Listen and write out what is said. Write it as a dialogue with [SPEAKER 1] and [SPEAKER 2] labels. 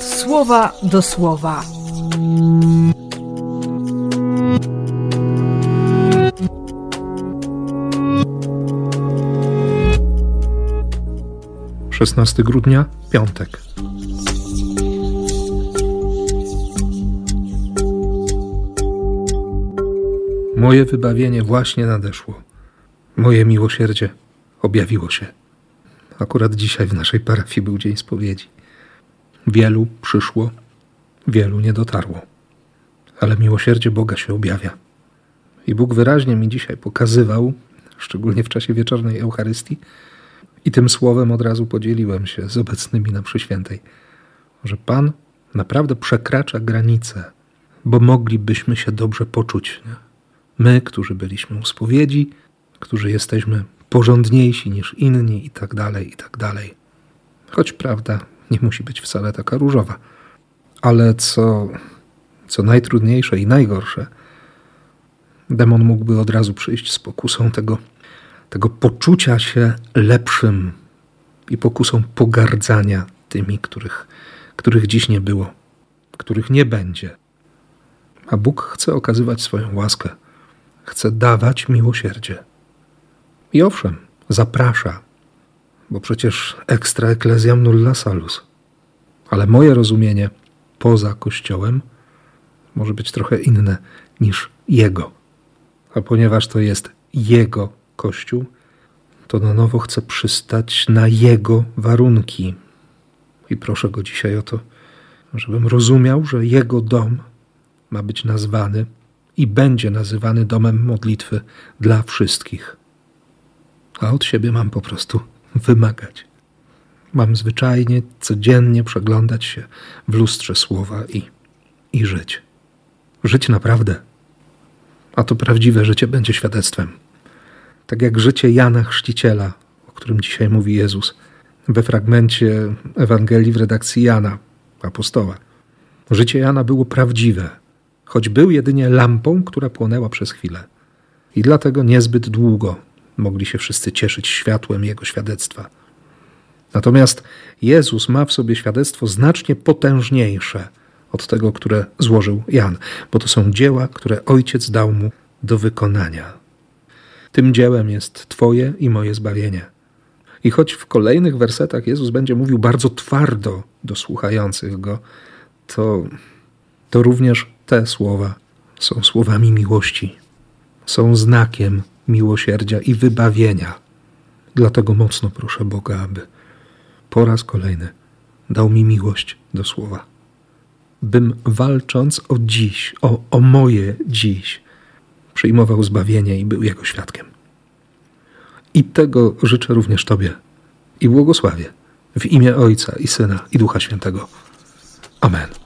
[SPEAKER 1] słowa do słowa.
[SPEAKER 2] Szesnasty grudnia, piątek. Moje wybawienie właśnie nadeszło. Moje miłosierdzie objawiło się. Akurat dzisiaj w naszej parafii był dzień spowiedzi. Wielu przyszło, wielu nie dotarło. Ale miłosierdzie Boga się objawia. I Bóg wyraźnie mi dzisiaj pokazywał, szczególnie w czasie wieczornej Eucharystii, i tym słowem od razu podzieliłem się z obecnymi na przyświętej, że Pan naprawdę przekracza granice, bo moglibyśmy się dobrze poczuć. Nie? My, którzy byliśmy u spowiedzi, którzy jesteśmy porządniejsi niż inni i tak dalej, i tak dalej. Choć prawda nie musi być wcale taka różowa. Ale co, co najtrudniejsze i najgorsze, demon mógłby od razu przyjść z pokusą tego, tego poczucia się lepszym i pokusą pogardzania tymi, których, których dziś nie było, których nie będzie. A Bóg chce okazywać swoją łaskę, chce dawać miłosierdzie. I owszem, zaprasza, bo przecież extra ecclesiam nulla salus. Ale moje rozumienie poza Kościołem może być trochę inne niż Jego. A ponieważ to jest Jego Kościół, to na nowo chcę przystać na Jego warunki. I proszę Go dzisiaj o to, żebym rozumiał, że Jego dom ma być nazwany i będzie nazywany domem modlitwy dla wszystkich a od siebie mam po prostu wymagać. Mam zwyczajnie, codziennie przeglądać się w lustrze słowa i, i żyć. Żyć naprawdę. A to prawdziwe życie będzie świadectwem. Tak jak życie Jana Chrzciciela, o którym dzisiaj mówi Jezus we fragmencie Ewangelii w redakcji Jana, apostoła. Życie Jana było prawdziwe, choć był jedynie lampą, która płonęła przez chwilę. I dlatego niezbyt długo mogli się wszyscy cieszyć światłem Jego świadectwa. Natomiast Jezus ma w sobie świadectwo znacznie potężniejsze od tego, które złożył Jan, bo to są dzieła, które Ojciec dał mu do wykonania. Tym dziełem jest Twoje i moje zbawienie. I choć w kolejnych wersetach Jezus będzie mówił bardzo twardo do słuchających go, to, to również te słowa są słowami miłości, są znakiem miłosierdzia i wybawienia. Dlatego mocno proszę Boga, aby po raz kolejny dał mi miłość do słowa. Bym walcząc o dziś, o, o moje dziś, przyjmował zbawienie i był Jego świadkiem. I tego życzę również Tobie i błogosławię w imię Ojca i Syna i Ducha Świętego. Amen.